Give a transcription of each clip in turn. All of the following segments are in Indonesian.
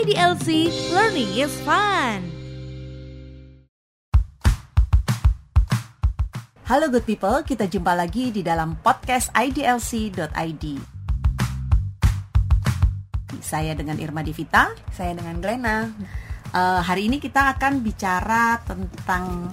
IDLC Learning is Fun. Halo good people, kita jumpa lagi di dalam podcast idlc.id. Saya dengan Irma Divita. Saya dengan Glena. Uh, hari ini kita akan bicara tentang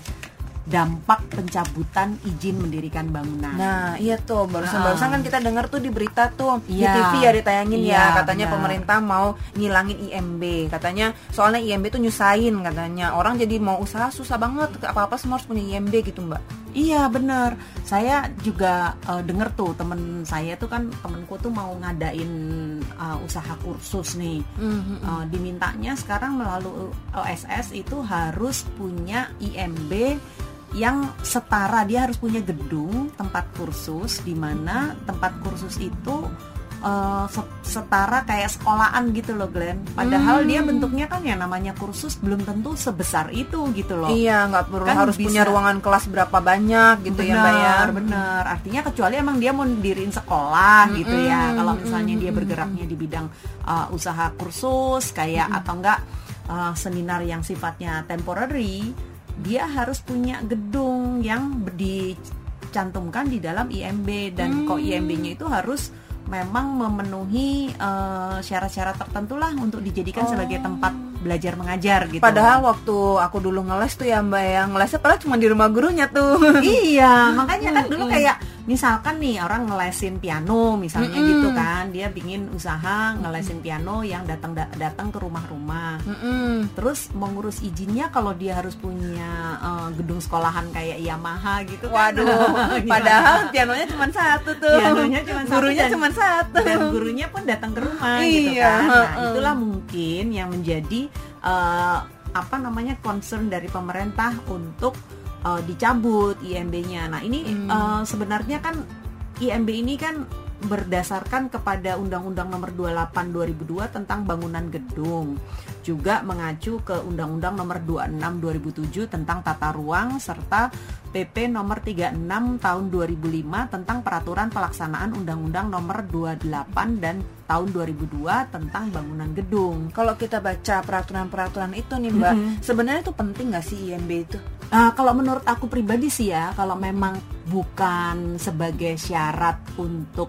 dampak pencabutan izin mendirikan bangunan. Nah, iya tuh barusan Ah. barusan kan kita dengar tuh di berita tuh di Iya. TV ya ditayangin Iya, ya katanya benar. pemerintah mau ngilangin IMB. Katanya soalnya IMB tuh nyusahin katanya. Orang jadi mau usaha susah banget. Apa-apa semua harus punya IMB gitu, Mbak. Iya bener, saya juga uh, denger tuh temen saya tuh kan temenku tuh mau ngadain uh, usaha kursus nih. Uh, dimintanya sekarang melalui OSS itu harus punya IMB yang setara dia harus punya gedung tempat kursus di mana tempat kursus itu uh, se- setara kayak sekolahan gitu loh Glenn. Padahal dia bentuknya kan ya namanya kursus belum tentu sebesar itu gitu loh. Iya, nggak perlu Kan harus bisa- punya ruangan kelas berapa banyak gitu ya, Mbak ya. Benar. Artinya kecuali emang dia mau diriin sekolah gitu ya. Mm-mm, Kalau misalnya dia bergeraknya di bidang uh, usaha kursus kayak atau enggak uh, seminar yang sifatnya temporary, dia harus punya gedung yang dicantumkan di dalam IMB dan kok IMB-nya itu harus memang memenuhi uh, syarat-syarat tertentu lah untuk dijadikan sebagai tempat belajar mengajar gitu. Padahal waktu aku dulu ngeles tuh ya Mbak ya Ngelesnya padahal cuma di rumah gurunya tuh iya makanya kan dulu kayak misalkan nih orang ngelesin piano misalnya Mm-mm. gitu kan dia bikin usaha ngelesin piano yang datang da- datang ke rumah-rumah Mm-mm. terus mengurus izinnya kalau dia harus punya eh, gedung sekolahan kayak Yamaha gitu kan. Waduh, Gimana? padahal pianonya cuma satu tuh Pianonya cuma satu Gurunya cuma satu dan gurunya pun datang ke rumah gitu Iya, kan nah itulah mungkin yang menjadi eh, apa namanya concern dari pemerintah untuk eh, dicabut IMB-nya nah ini Hmm. eh, sebenarnya kan IMB ini kan berdasarkan kepada Undang-Undang Nomor 28 2002 tentang bangunan gedung juga mengacu ke Undang-Undang Nomor 26 2007 tentang tata ruang serta PP Nomor 36 tahun 2005 tentang peraturan pelaksanaan Undang-Undang Nomor 28 dan tahun 2002 tentang bangunan gedung. Kalau kita baca peraturan-peraturan itu nih Mbak, Mhm. sebenarnya itu penting nggak sih IMB itu? Ah, kalau menurut aku pribadi sih ya, kalau memang bukan sebagai syarat untuk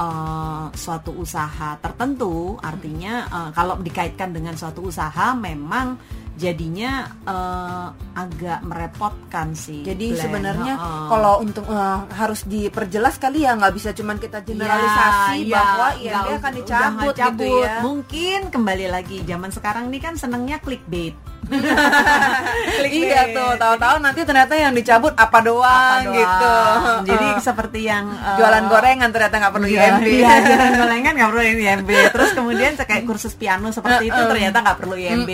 eh, suatu usaha tertentu, artinya eh, kalau dikaitkan dengan suatu usaha memang jadinya eh, agak merepotkan sih. Jadi Glenn. sebenarnya Heeh. kalau untuk eh, harus diperjelas kali ya nggak bisa cuman kita generalisasi Ya, bahwa ya, IMB akan dicabut nggak gitu ya. Mungkin kembali lagi zaman sekarang ini kan senangnya clickbait. Iya tuh, tahu-tahu nanti ternyata yang dicabut apa doang, Apa doang. gitu. Jadi Eh, seperti yang eh, jualan gorengan ternyata nggak perlu Iya, IMB. Iya, jualan gorengan nggak perlu IMB. Terus kemudian kayak kursus piano seperti itu ternyata nggak perlu IMB.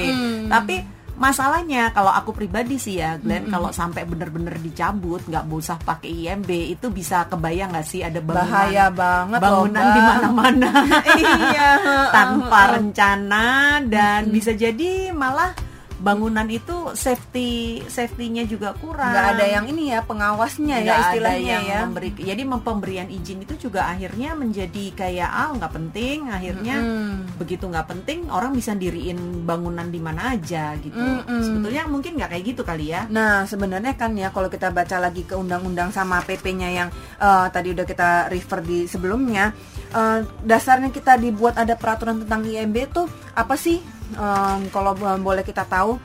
Tapi masalahnya kalau aku pribadi sih ya Glenn kalau sampai bener-bener dicabut nggak usah pakai IMB itu bisa kebayang nggak sih ada bangunan Bahaya banget bangunan di mana-mana iya. tanpa rencana dan bisa jadi malah bangunan itu safety safety-nya juga kurang nggak ada yang ini ya pengawasnya ya nggak ada istilahnya yang ya. memberi jadi pemberian izin itu juga akhirnya menjadi kayak ah nggak penting akhirnya Mm-mm. begitu nggak penting orang bisa diriin bangunan di mana aja gitu Mm-mm. sebetulnya mungkin nggak kayak gitu kali ya Nah, sebenarnya kan ya kalau kita baca lagi ke undang-undang sama PP-nya yang eh, tadi udah kita refer di sebelumnya, eh, dasarnya kita dibuat ada peraturan tentang IMB tuh apa sih? Eh, kalau bo- boleh kita tahu,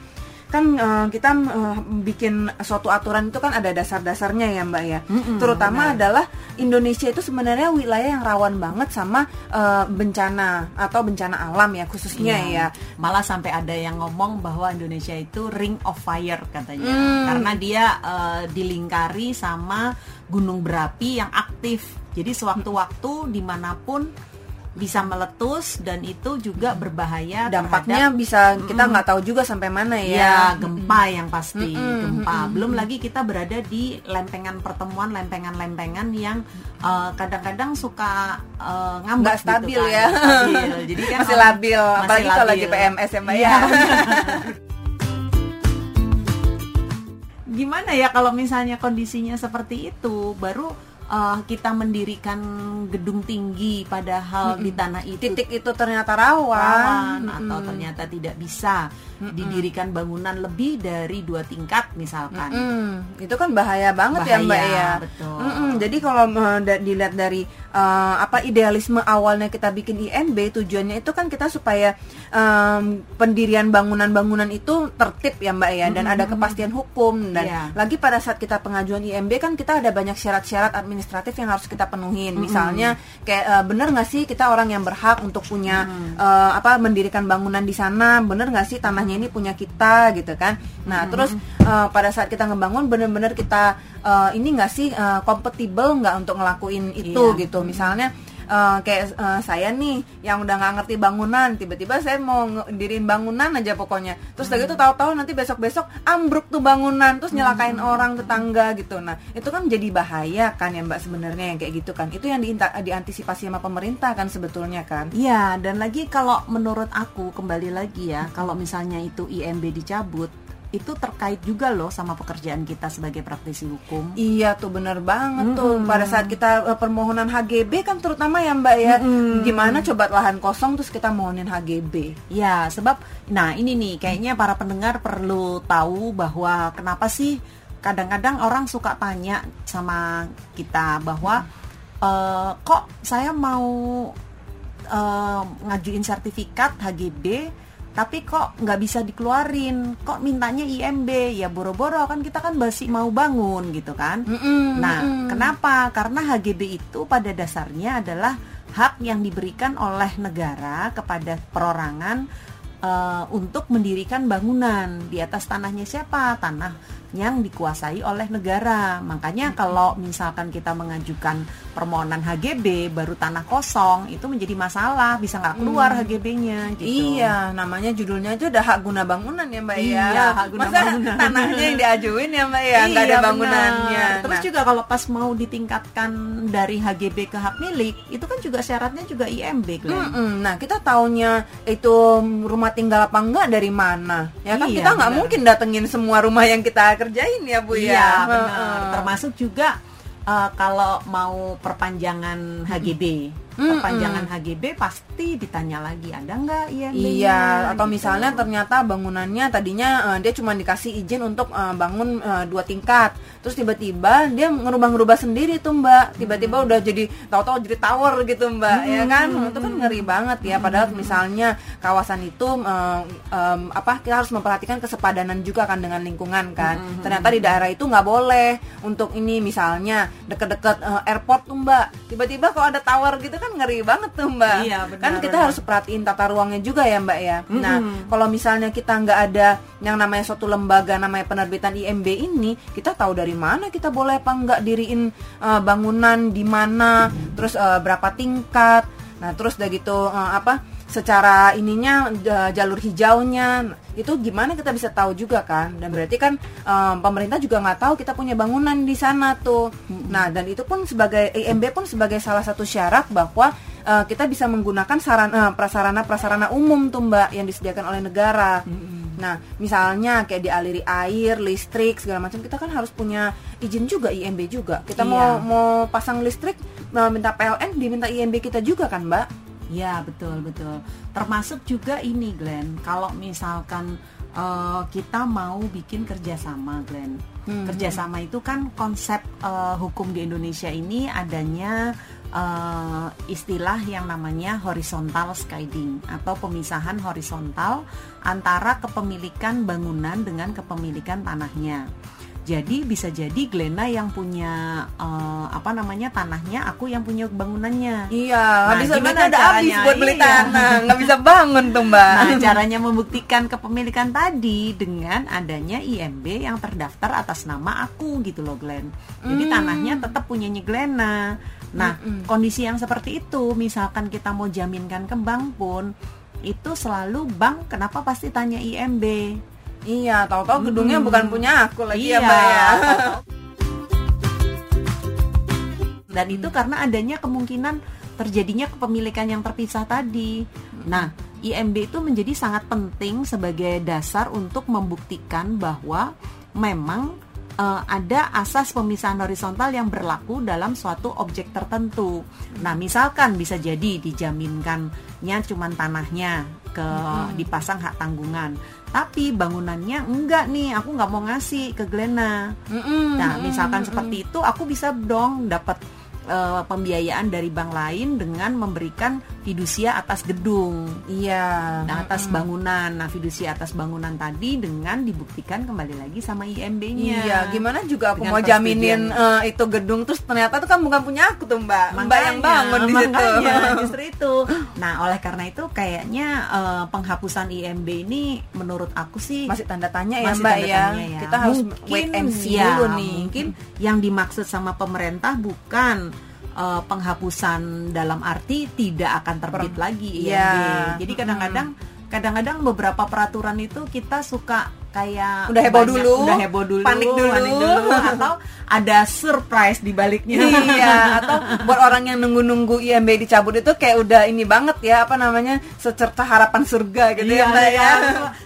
kan eh, kita eh, bikin suatu aturan itu kan ada dasar-dasarnya ya, Mbak ya. Mm-mm, Terutama benar. adalah Indonesia itu sebenarnya wilayah yang rawan banget sama eh, bencana atau bencana alam ya khususnya Iya. ya. malah sampai ada yang ngomong bahwa Indonesia itu ring of fire katanya Hmm. karena dia eh, dilingkari sama gunung berapi yang aktif jadi sewaktu-waktu di mana pun bisa meletus dan itu juga berbahaya Dampaknya bisa kita nggak tahu juga sampai mana Ya, ya. gempa yang pasti, Mm-mm, gempa. Belum lagi kita berada di lempengan pertemuan, lempengan-lempengan yang eh, kadang-kadang suka eh, ngambek nggak stabil gitu kan. ya Stabil. Jadi kan masih labil masih apalagi kalau lagi labil. PMS ya mbak Iya, ya Gimana ya kalau misalnya kondisinya seperti itu, baru uh, kita mendirikan gedung tinggi padahal di tanah itu titik itu ternyata rawan, rawan Mm-mm. atau ternyata tidak bisa didirikan bangunan lebih dari dua tingkat misalkan. Mm, itu kan bahaya banget ya mbak Bahaya, ya. betul. Mm-mm, jadi kalau uh, da- dilihat dari uh, apa idealisme awalnya kita bikin IMB tujuannya itu kan kita supaya um, pendirian bangunan-bangunan itu tertib ya mbak ya dan ada kepastian hukum dan Iya. lagi pada saat kita pengajuan IMB kan kita ada banyak syarat-syarat administratif yang harus kita penuhin. Misalnya kayak uh, bener nggak sih kita orang yang berhak untuk punya uh, apa mendirikan bangunan di sana, bener nggak sih tanahnya ini punya kita gitu kan. Nah terus uh, pada saat kita ngebangun bener-bener kita uh, ini nggak sih uh, kompatibel nggak untuk ngelakuin itu Iya. gitu. Misalnya uh, kayak uh, saya nih yang udah nggak ngerti bangunan, tiba-tiba saya mau ngedirin bangunan aja pokoknya. Terus gitu tahu-tahu nanti besok-besok ambruk tuh bangunan, terus nyelakain orang tetangga gitu. Nah itu kan jadi bahaya kan ya mbak sebenarnya yang kayak gitu kan. Itu yang diinta- diantisipasi sama pemerintah kan sebetulnya kan. Iya, dan lagi kalau menurut aku kembali lagi ya, kalau misalnya itu IMB dicabut, itu terkait juga loh sama pekerjaan kita sebagai praktisi hukum. Iya tuh bener banget tuh. Pada saat kita eh, permohonan HGB kan terutama ya Mbak ya. Gimana coba lahan kosong terus kita mohonin HGB Ya, sebab nah ini nih kayaknya para pendengar perlu tahu bahwa kenapa sih kadang-kadang orang suka tanya sama kita bahwa eh, kok saya mau eh, ngajuin sertifikat HGB tapi kok nggak bisa dikeluarin? Kok mintanya IMB ya boro-boro kan kita kan masih mau bangun gitu kan? Nah, kenapa? Karena HGB itu pada dasarnya adalah hak yang diberikan oleh negara kepada perorangan eh, untuk mendirikan bangunan. Di atas tanahnya siapa? Tanah yang dikuasai oleh negara. Makanya kalau misalkan kita mengajukan permohonan HGB baru tanah kosong itu menjadi masalah, bisa nggak keluar HGB-nya gitu. Iya namanya judulnya aja udah hak guna bangunan ya Mbak ya Iya, hak guna Masa bangunan. tanahnya yang diajuin ya Mbak ya nggak ada Iya, bangunannya benar. Terus Nah, juga kalau pas mau ditingkatkan dari HGB ke hak milik, itu kan juga syaratnya juga IMB, Glenn. Mm-mm. Nah kita taunya itu rumah tinggal apa enggak dari mana ya kan Iya, kita nggak mungkin datengin semua rumah yang kita kerjain ya Bu Iya, ya benar. Termasuk juga eh, kalau mau perpanjangan HGB. Perpanjangan HGB pasti ditanya lagi, ada nggak IMB-nya? Iya, atau Gitu. misalnya ternyata bangunannya tadinya eh, dia cuma dikasih izin untuk eh, bangun eh, dua tingkat, terus tiba-tiba dia ngerubah-ngerubah sendiri tuh Mbak, tiba-tiba udah jadi tahu-tahu jadi tower gitu Mbak, ya kan? Itu kan ngeri banget ya. Padahal misalnya kawasan itu eh, em, apa kita harus memperhatikan kesepadanan juga kan dengan lingkungan kan. Ternyata di daerah itu nggak boleh untuk ini misalnya deket-deket eh, airport tuh Mbak, tiba-tiba kalau ada tower gitu kan ngeri banget tuh Mbak. Iya, benar, kan kita benar. harus perhatiin tata ruangnya juga ya Mbak ya. Nah, kalau misalnya kita nggak ada yang namanya suatu lembaga namanya penerbitan IMB ini, kita tahu dari mana kita boleh apa nggak diriin uh, bangunan di mana, terus uh, berapa tingkat. Nah, terus udah gitu uh, apa? Secara ininya uh, jalur hijaunya itu gimana kita bisa tahu juga kan? Dan berarti kan um, pemerintah juga nggak tahu kita punya bangunan di sana tuh. Nah dan itu pun sebagai IMB pun sebagai salah satu syarat bahwa uh, kita bisa menggunakan sarana prasarana prasarana umum tuh mbak yang disediakan oleh negara. Nah misalnya kayak dialiri air listrik segala macam kita kan harus punya izin juga IMB juga. Kita mau Iya. mau pasang listrik mau minta PLN diminta IMB kita juga kan mbak Ya betul betul. Termasuk juga ini Glenn, kalau misalkan eh, kita mau bikin kerjasama Glenn, Hmm. kerjasama itu kan konsep eh, hukum di Indonesia ini adanya eh, istilah yang namanya horizontal skiding atau pemisahan horizontal antara kepemilikan bangunan dengan kepemilikan tanahnya. Jadi bisa jadi Glena yang punya eh, apa namanya tanahnya, aku yang punya bangunannya. Iya, Nah, habis gimana udah habis buat beli Iya. tanah, nggak bisa bangun tuh mbak. Nah, caranya membuktikan kepemilikan tadi dengan adanya IMB yang terdaftar atas nama aku gitu loh, Glenn. Jadi Hmm. tanahnya tetap punyanya Glena. Nah, kondisi yang seperti itu, misalkan kita mau jaminkan ke bank pun, itu selalu bank kenapa pasti tanya IMB. Iya, tahu-tahu gedungnya bukan punya aku lagi ya Iya. mbak ya. Dan itu karena adanya kemungkinan terjadinya kepemilikan yang terpisah tadi. Nah, IMB itu menjadi sangat penting sebagai dasar untuk membuktikan bahwa memang uh, ada asas pemisahan horizontal yang berlaku dalam suatu objek tertentu. Nah, misalkan bisa jadi dijaminkannya cuma tanahnya ke hmm. dipasang hak tanggungan. Tapi bangunannya enggak nih, aku nggak mau ngasih ke Glena. Hmm, nah, misalkan hmm, seperti itu, aku bisa dong dapat uh, pembiayaan dari bank lain dengan memberikan fidusia atas gedung. Iya. Nah, atas mm -hmm. bangunan. Nah, fidusia atas bangunan tadi dengan dibuktikan kembali lagi sama IMB-nya. Iya, gimana juga aku dengan mau jaminin uh, itu gedung terus ternyata itu kan bukan punya aku tuh, Mbak. Makanya, Mbak yang bangun di situ. justru itu. Nah, oleh karena itu kayaknya uh, penghapusan IMB ini menurut aku sih masih tanda tanya ya, Mbak ya. ya. Kita harus mungkin, wait and see ya, dulu nih. Mungkin yang dimaksud sama pemerintah bukan uh, penghapusan dalam arti tidak akan terbit per lagi IMB. Ya. Jadi kadang-kadang kadang-kadang beberapa peraturan itu kita suka kayak udah heboh dulu, udah heboh dulu, panik dulu, panik dulu atau ada surprise di baliknya. iya, atau buat orang yang nunggu-nunggu IMB dicabut itu kayak udah ini banget ya, apa namanya? secerta harapan surga gitu ya, iya, ya, Mbak ya.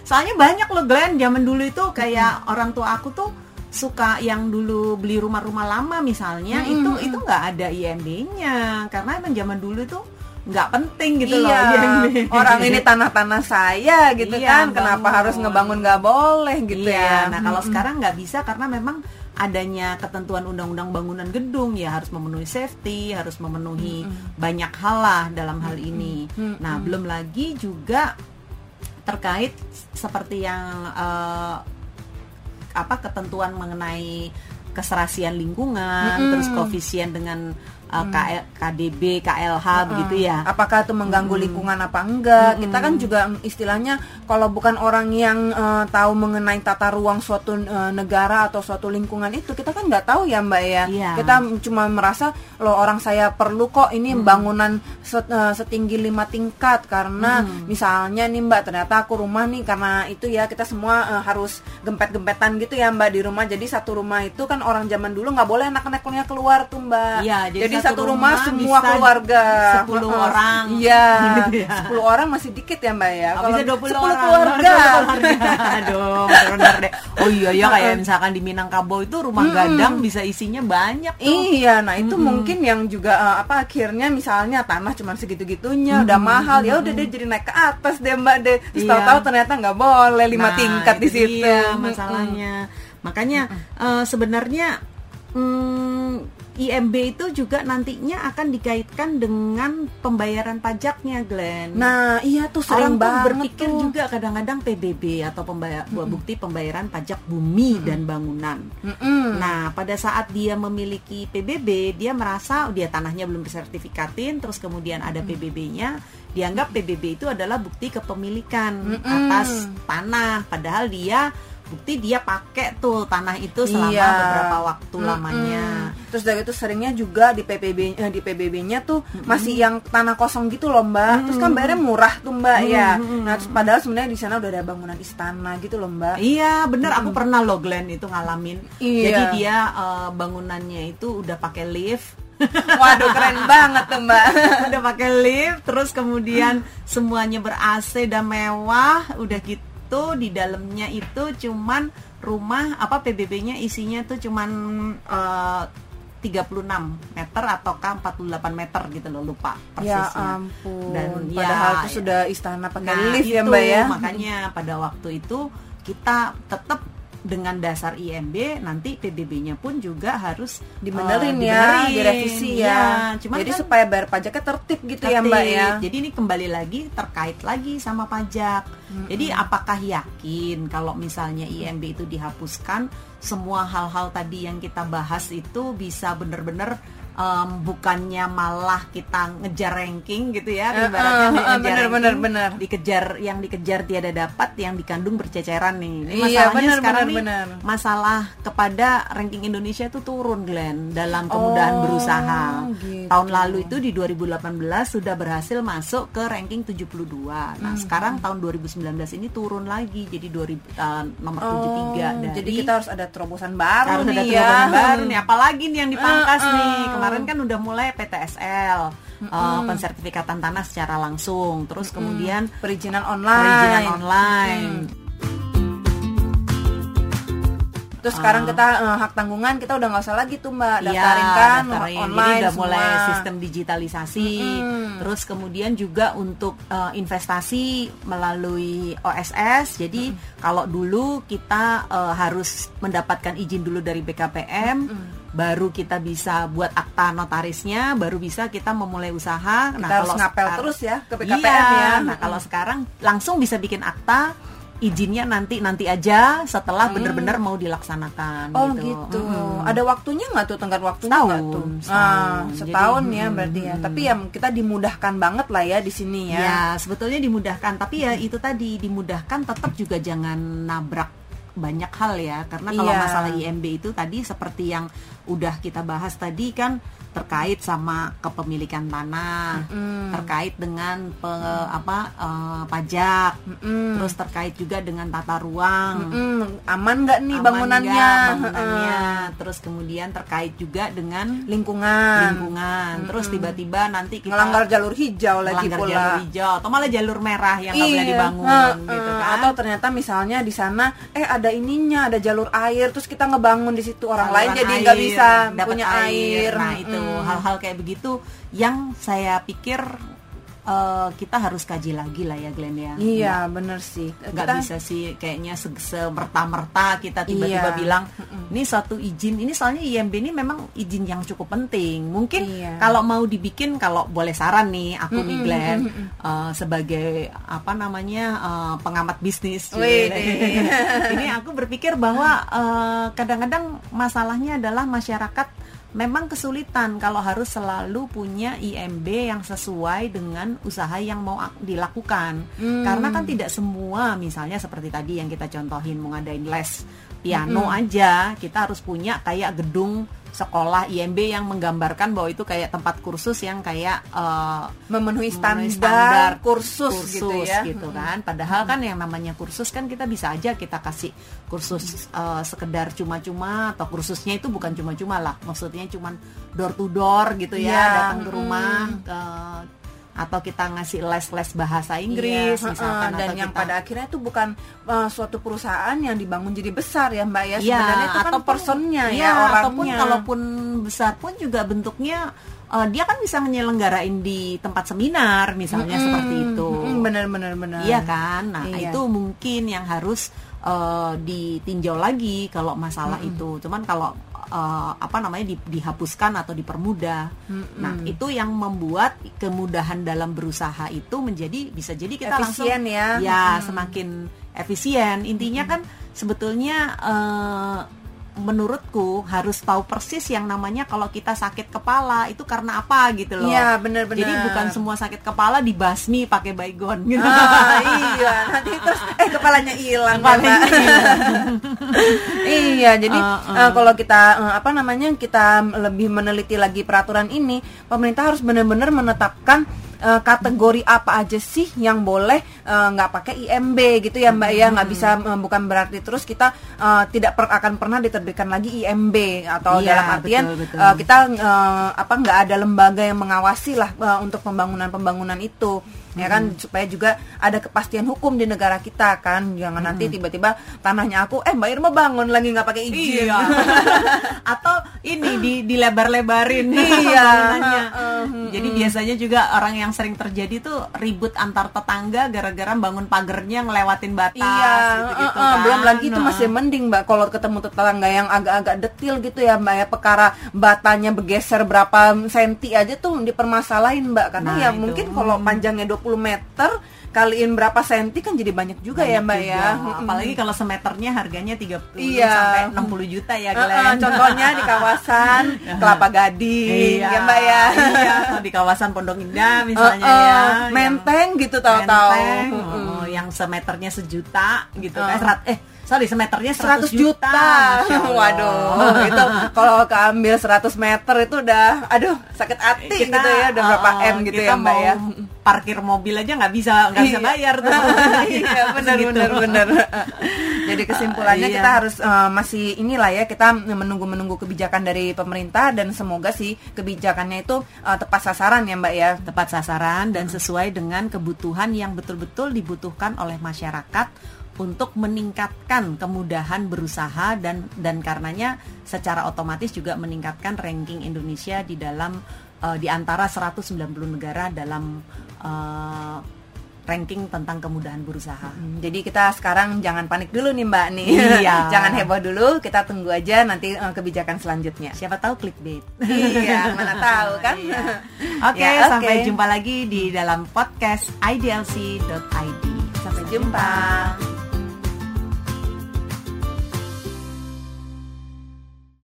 Soalnya banyak loh Glenn, zaman dulu itu kayak hmm. orang tua aku tuh suka yang dulu beli rumah-rumah lama misalnya hmm, itu itu nggak ada IMB-nya karena emang zaman dulu itu nggak penting gitu iya, loh IMB. orang ini tanah-tanah saya gitu iya, kan kenapa harus ngebangun nggak boleh gitu iya, ya nah kalau hmm. sekarang nggak bisa karena memang adanya ketentuan undang-undang bangunan gedung ya harus memenuhi safety harus memenuhi hmm. banyak hal lah dalam hal ini hmm. nah belum lagi juga terkait seperti yang uh, apa ketentuan mengenai keserasian lingkungan, mm -hmm. terus koefisien dengan uh, KL, KDB, KLH uh, begitu ya. Apakah itu mengganggu hmm. lingkungan apa enggak? Hmm. Kita kan juga istilahnya kalau bukan orang yang uh, tahu mengenai tata ruang suatu uh, negara atau suatu lingkungan itu, kita kan nggak tahu ya Mbak ya. Yeah. Kita cuma merasa loh orang saya perlu kok ini hmm. bangunan set, uh, setinggi lima tingkat karena hmm. misalnya nih Mbak ternyata aku rumah nih karena itu ya kita semua uh, harus gempet-gempetan gitu ya Mbak di rumah. Jadi satu rumah itu kan orang zaman dulu nggak boleh anak-anaknya keluar tuh Mbak. Iya, jadi, jadi satu rumah, rumah semua keluarga 10 uh, orang iya gitu ya. 10 orang masih dikit ya mbak ya kalau bisa 20 10 orang keluarga aduh benar deh oh iya ya kayak misalkan di Minangkabau itu rumah hmm. gadang bisa isinya banyak tuh. iya nah itu hmm. mungkin yang juga uh, apa akhirnya misalnya tanah cuma segitu-gitunya hmm. udah mahal ya udah deh jadi naik ke atas deh mbak deh terus iya. tahu-tahu ternyata nggak boleh lima nah, tingkat di situ iya, masalahnya hmm. makanya uh, sebenarnya hmm, IMB itu juga nantinya akan dikaitkan dengan pembayaran pajaknya, Glenn. Nah, iya tuh sering Orang banget berpikir tuh. juga kadang-kadang PBB atau pembayar mm -hmm. bukti pembayaran pajak bumi mm -hmm. dan bangunan. Mm -hmm. Nah, pada saat dia memiliki PBB, dia merasa oh, dia tanahnya belum disertifikatin, terus kemudian ada PBB-nya, dianggap PBB itu adalah bukti kepemilikan mm -hmm. atas tanah, padahal dia bukti dia pakai tuh tanah itu selama iya. beberapa waktu mm -hmm. lamanya. Terus dari itu seringnya juga di PBB eh, di PBB-nya tuh mm -hmm. masih yang tanah kosong gitu loh, Mbak. Mm -hmm. Terus kan bayarnya murah tuh, Mbak, mm -hmm. ya. Nah, terus padahal sebenarnya di sana udah ada bangunan istana gitu loh, Mbak. Iya, bener mm -hmm. aku pernah loh Glenn itu ngalamin. Iya. Jadi dia uh, bangunannya itu udah pakai lift Waduh keren banget tuh mbak Udah pakai lift Terus kemudian semuanya ber AC dan mewah Udah gitu itu di dalamnya itu cuman rumah apa PBB-nya isinya tuh cuman uh, 36 meter ataukah 48 meter gitu loh lupa persisnya. Ya ampun. Dan padahal ya, itu sudah istana pakai nah, lift ya Mbak ya. Makanya pada waktu itu kita tetap dengan dasar IMB nanti PBB-nya pun juga harus dibenerin uh, ya, direvisi ya. ya. Cuman Jadi kan, supaya bayar pajaknya tertib gitu tertib. ya Mbak ya. Jadi ini kembali lagi terkait lagi sama pajak. Mm-hmm. Jadi apakah yakin kalau misalnya IMB itu dihapuskan semua hal-hal tadi yang kita bahas itu bisa benar-benar um, bukannya malah kita ngejar ranking gitu ya uh, ibaratnya uh, uh, bener, ranking, bener, bener. dikejar yang dikejar tiada dapat yang dikandung berceceran nih ini iya, masalahnya bener, sekarang bener, nih bener. masalah kepada ranking Indonesia itu turun Glenn dalam kemudahan oh, berusaha gitu. tahun lalu itu di 2018 sudah berhasil masuk ke ranking 72 nah hmm. sekarang tahun 2019 ini turun lagi jadi 2000 uh, nomor oh, 73 dari, jadi kita harus ada terobosan baru harus nih ada ya. terobosan baru nih apalagi nih yang dipangkas uh, uh. nih kemarin kan udah mulai PTSL mm -hmm. uh, pensertifikatan tanah secara langsung terus mm -hmm. kemudian perizinan online perizinan online mm. Terus sekarang Uh, kita eh, hak tanggungan kita udah nggak usah lagi tuh mbak Iya, daftarin kan daftarin. Jadi online udah mulai semua. sistem digitalisasi. Mm-mm. Terus kemudian juga untuk eh, investasi melalui OSS. Jadi kalau dulu kita eh, harus mendapatkan izin dulu dari BKPM, baru kita bisa buat akta notarisnya, baru bisa kita memulai usaha. Kita harus ngapel sekar- terus ya ke BKPM Iya, ya. Nah kalau sekarang langsung bisa bikin akta. Izinnya nanti nanti aja setelah benar-benar mau dilaksanakan. Oh gitu. Mm-mm. Ada waktunya nggak tuh tenggat waktunya nggak Setahun, tuh? setahun. Ah, Jadi, setahun ya mm, berarti ya. Tapi ya kita dimudahkan banget lah ya di sini ya. Ya, sebetulnya dimudahkan, tapi ya itu tadi dimudahkan tetap juga jangan nabrak banyak hal ya. Karena kalau Iya. masalah IMB itu tadi seperti yang udah kita bahas tadi kan terkait sama kepemilikan tanah, Mm-mm. terkait dengan pe- apa eh, pajak, Mm-mm. terus terkait juga dengan tata ruang. Mm-mm. Aman nggak nih aman bangunannya? nggak bangunannya. Heeh. Terus kemudian terkait juga dengan Lingkungan. lingkungan. Terus tiba-tiba nanti kita Ngelanggar jalur hijau lagi melanggar pula. jalur hijau atau malah jalur merah yang nggak boleh Iya, dibangun heeh. gitu kan Atau ternyata misalnya di sana eh ada ininya, ada jalur air, terus kita ngebangun di situ orang lain Saluran jadi air, nggak bisa punya air. nah itu Mm-mm. hal-hal kayak begitu yang saya pikir eh, kita harus kaji lagi lah ya Glenn ya Iya, bener sih. nggak Kita- bisa sih kayaknya se semerta-merta kita tiba-tiba Iya. bilang ini suatu izin ini soalnya IMB ini memang izin yang cukup penting mungkin Iya. kalau mau dibikin kalau boleh saran nih aku nih Glenn eh, sebagai apa namanya eh, pengamat bisnis Wih, ini aku berpikir bahwa kadang-kadang masalahnya adalah masyarakat memang kesulitan kalau harus selalu punya IMB yang sesuai dengan usaha yang mau ak- dilakukan. Hmm. Karena kan tidak semua misalnya seperti tadi yang kita contohin mau ngadain les piano aja, kita harus punya kayak gedung sekolah IMB yang menggambarkan bahwa itu kayak tempat kursus yang kayak eh, memenuhi standar, memenuhi standar kursus, gitu ya. gitu kan. Padahal kan yang namanya kursus kan kita bisa aja kita kasih kursus eh, sekedar cuma-cuma atau kursusnya itu bukan cuma-cuma lah. Maksudnya cuman door to door gitu ya, Iya, datang ke rumah ke- atau kita ngasih les-les bahasa Inggris Iya, misalkan heeh, dan atau yang kita- pada akhirnya itu bukan uh, suatu perusahaan yang dibangun jadi besar ya mbak ya Iya, sebenarnya itu kan ataupun- personnya iya, ya orangnya ataupun kalaupun besar pun juga bentuknya eh, dia kan bisa menyelenggarain di tempat seminar misalnya Mm-mm, seperti itu. mm, bener bener bener Iya kan? Nah, Iya. itu mungkin yang harus eh, ditinjau lagi kalau masalah itu. Cuman kalau eh, apa namanya di- dihapuskan atau dipermudah. Nah, itu yang membuat kemudahan dalam berusaha itu menjadi bisa jadi kita Efisien langsung ya. ya semakin efisien. Intinya kan sebetulnya eh, menurutku harus tahu persis yang namanya kalau kita sakit kepala itu karena apa gitu loh. Iya, bener-bener. Jadi bukan semua sakit kepala dibasmi pakai baygon gitu. Ah, iya nanti terus eh kepalanya hilang Kepalanya ya, iya jadi Uh, uh. eh, kalau kita eh, apa namanya kita lebih meneliti lagi peraturan ini pemerintah harus benar-benar menetapkan eh, kategori apa aja sih yang boleh eh, nggak pakai IMB gitu ya mbak ya nggak bisa eh, bukan berarti terus kita eh, tidak per- akan pernah diterbitkan lagi IMB atau Iya, dalam artian betul, betul. eh, kita eh, apa nggak ada lembaga yang mengawasi lah eh, untuk pembangunan-pembangunan itu ya kan supaya juga ada kepastian hukum di negara kita kan jangan nanti tiba-tiba tanahnya aku eh mbak Irma bangun lagi nggak pakai izin Iya. Atau ini di dilebar-lebarin Iya. bangunannya. Heeh, Jadi biasanya juga orang yang sering terjadi tuh ribut antar tetangga gara-gara bangun pagernya ngelewatin batas Iya, gitu-gitu eh, eh, kan. belum lagi itu masih mending mbak kalau ketemu tetangga yang agak-agak detil gitu ya mbak ya perkara batanya bergeser berapa senti aja tuh dipermasalahin mbak karena Nah, ya itu. mungkin kalau panjangnya 20 meter kaliin berapa senti kan jadi banyak juga ya Banyak mbak juga. ya Apalagi kalau semeternya harganya 30 Iya. sampai 60 juta ya, contohnya di kawasan Kelapa Gading Iya, ya mbak ya Iya, atau di kawasan Pondok Indah misalnya ya. yang- menteng gitu tahu-tahu Menteng, oh, yang semeternya sejuta gitu Oh. kan. Serat- eh sorry semeternya 100 100, juta. Allah. Waduh, itu kalau keambil 100 meter itu udah aduh sakit hati kita gitu ya, udah berapa uh, M gitu kita ya, Mbak mau ya. Parkir mobil aja nggak bisa nggak bisa Iya. bayar tuh iya, benar Segitu. benar benar. Jadi kesimpulannya Uh, iya. kita harus uh, masih inilah ya kita menunggu-menunggu kebijakan dari pemerintah dan semoga sih kebijakannya itu uh, tepat sasaran ya, Mbak ya. tepat sasaran dan sesuai dengan kebutuhan yang betul-betul dibutuhkan oleh masyarakat untuk meningkatkan kemudahan berusaha dan dan karenanya secara otomatis juga meningkatkan ranking Indonesia di dalam uh, di antara 190 negara dalam uh, ranking tentang kemudahan berusaha. Hmm, jadi kita sekarang jangan panik dulu nih Mbak nih. Iya. jangan heboh dulu, kita tunggu aja nanti uh, kebijakan selanjutnya. Siapa tahu clickbait. iya, mana tahu kan. Iya. Oke, okay, ya, okay. sampai jumpa lagi di dalam podcast idlc.id. Sampai jumpa.